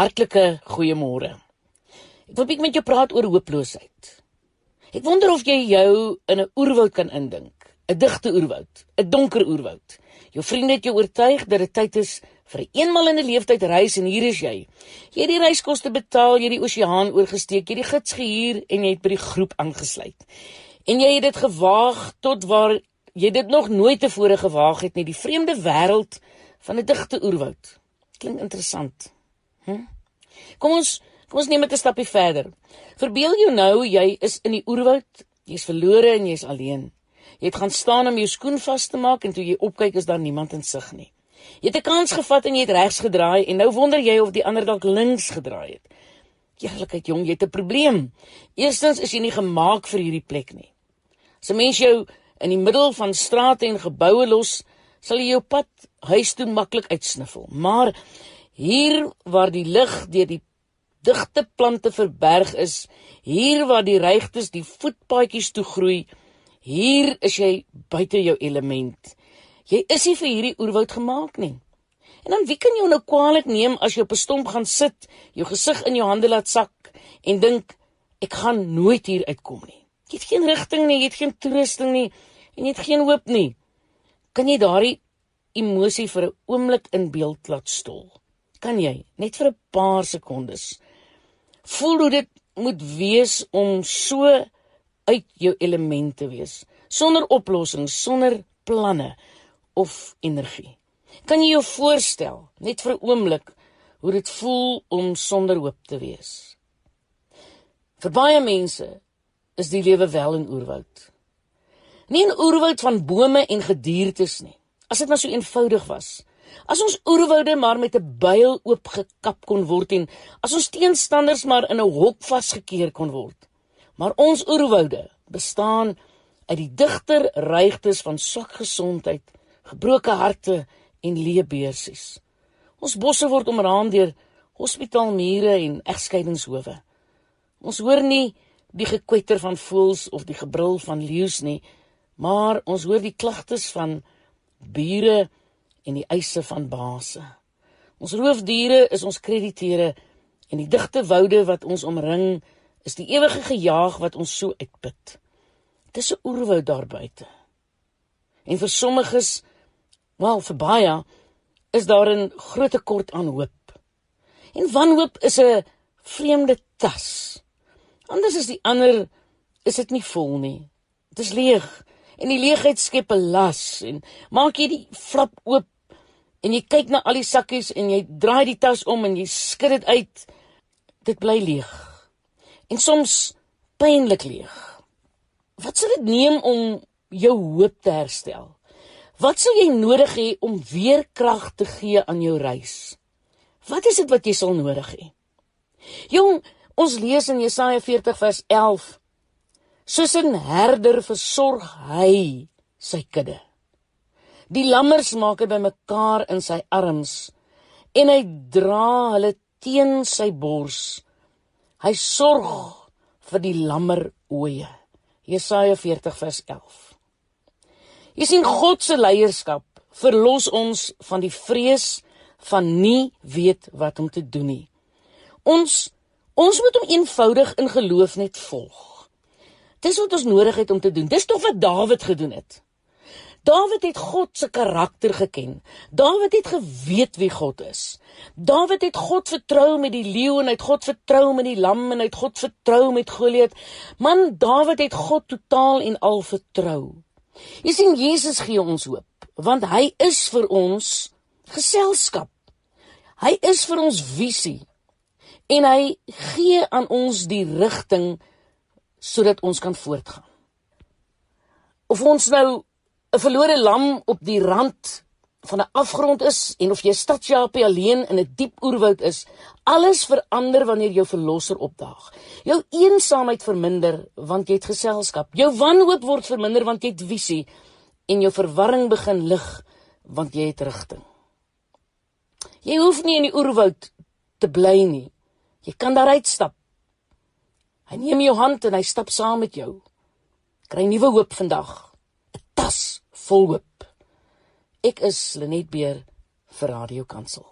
Hartlike goeiemôre. Ek wil bietjie met jou praat oor hooploosheid. Ek wonder of jy jou in 'n oerwoud kan indink, 'n digte oerwoud, 'n donker oerwoud. Jou vriende het jou oortuig dat dit tyd is vir 'n eenmal in 'n lewenstyd reis en hier is jy. Jy het die reiskoste betaal, jy het die oseaan oorgesteek, jy het die gids gehuur en jy het by die groep aangesluit. En jy het dit gewaag tot waar jy dit nog nooit tevore gewaag het nie, die vreemde wêreld van 'n digte oerwoud. Klink interessant. Hm? Kom ons kom ons neem dit 'n stapie verder. Verbeel jou nou jy is in die oerwoud, jy's verlore en jy's alleen. Jy het gaan staan om jou skoen vas te maak en toe jy opkyk is daar niemand in sig nie. Jy het 'n kans gevat en jy het regs gedraai en nou wonder jy of die ander dalk links gedraai het. Eerlikheid jong, jy het 'n probleem. Eerstens is jy nie gemaak vir hierdie plek nie. As 'n mens jou in die middel van strate en geboue los, sal jy jou pad huis toe maklik uitsniffel. Maar Hier waar die lig deur die digte plante verberg is, hier waar die reigtes die voetpaadjies toe groei, hier is jy buite jou element. Jy is nie vir hierdie oerwoud gemaak nie. En dan wie kan jou nou kwaadlik neem as jy op 'n stomp gaan sit, jou gesig in jou hande laat sak en dink ek gaan nooit hier uitkom nie. Jy het geen rigting nie, jy het geen toerusting nie en jy het geen hoop nie. Kan jy daardie emosie vir 'n oomblik in beeld laat stol? Kan jy net vir 'n paar sekondes voel hoe dit moet wees om so uit jou element te wees sonder oplossings sonder planne of energie. Kan jy jou voorstel net vir 'n oomblik hoe dit voel om sonder hoop te wees? Vir baie mense is die lewe wel in oerwoud. Nie 'n oerwoud van bome en gediertes nie. As dit maar so eenvoudig was As ons oerwoude maar met 'n byl oopgekap kon word en as ons teenstanders maar in 'n hok vasgekeer kon word. Maar ons oerwoude bestaan uit die digter reigtes van swak gesondheid, gebroke harte en leë beursies. Ons bosse word omraam deur hospitaalmure en egskeidingshowe. Ons hoor nie die gekwetter van voëls of die gebrul van leeu's nie, maar ons hoor die klagtes van bure en die eise van baase. Ons roofdiere is ons krediteure en die digte woude wat ons omring is die ewige gejaag wat ons so uitput. Dit is 'n oerwoud daar buite. En vir sommiges, wel vir baie, is daar 'n groot tekort aan hoop. En wanhoop is 'n vreemde tas. Anders is die ander is dit nie vol nie. Dit is leeg en die leegheid skep 'n las en maak jy die flap oop en jy kyk na al die sakkies en jy draai die tas om en jy skud dit uit. Dit bly leeg. En soms pynlik leeg. Wat sal dit neem om jou hoop te herstel? Wat sal jy nodig hê om weer krag te gee aan jou reis? Wat is dit wat jy sal nodig hê? Jong ons lees in Jesaja 40 vers 11 soos 'n herder versorg hy sy kudde Die lammers maak hy bymekaar in sy arms en hy dra hulle teen sy bors. Hy sorg vir die lammer oeye. Jesaja 40 vers 11. Jy sien God se leierskap verlos ons van die vrees van nie weet wat om te doen nie. Ons ons moet hom eenvoudig in geloof net volg. Dis wat ons nodig het om te doen. Dis tog wat Dawid gedoen het. Dawid het God se karakter geken. Dawid het geweet wie God is. Dawid het God vertrou met die leeu en hy het God vertrou met die lam en hy het God vertrou met Goliat. Man, Dawid het God totaal en al vertrou. Jy sien Jesus gee ons hoop want hy is vir ons geselskap. Hy is vir ons visie en hy gee aan ons die rigting sodat ons kan voortgaan. Of ons nou 'n verlore lam op die rand van 'n afgrond is en of jy stadsjapie alleen in 'n die diep oerwoud is, alles verander wanneer jou verlosser opdaag. Jou eensaamheid verminder want jy het geselskap. Jou wanhoop word verminder want jy het visie en jou verwarring begin lig want jy het rigting. Jy hoef nie in die oerwoud te bly nie. Jy kan daar uitstap. Hy neem jou hand en hy stap saam met jou. Kry nuwe hoop vandag. Vol hoop. Ek is Lenet Beer vir Radio Kansel.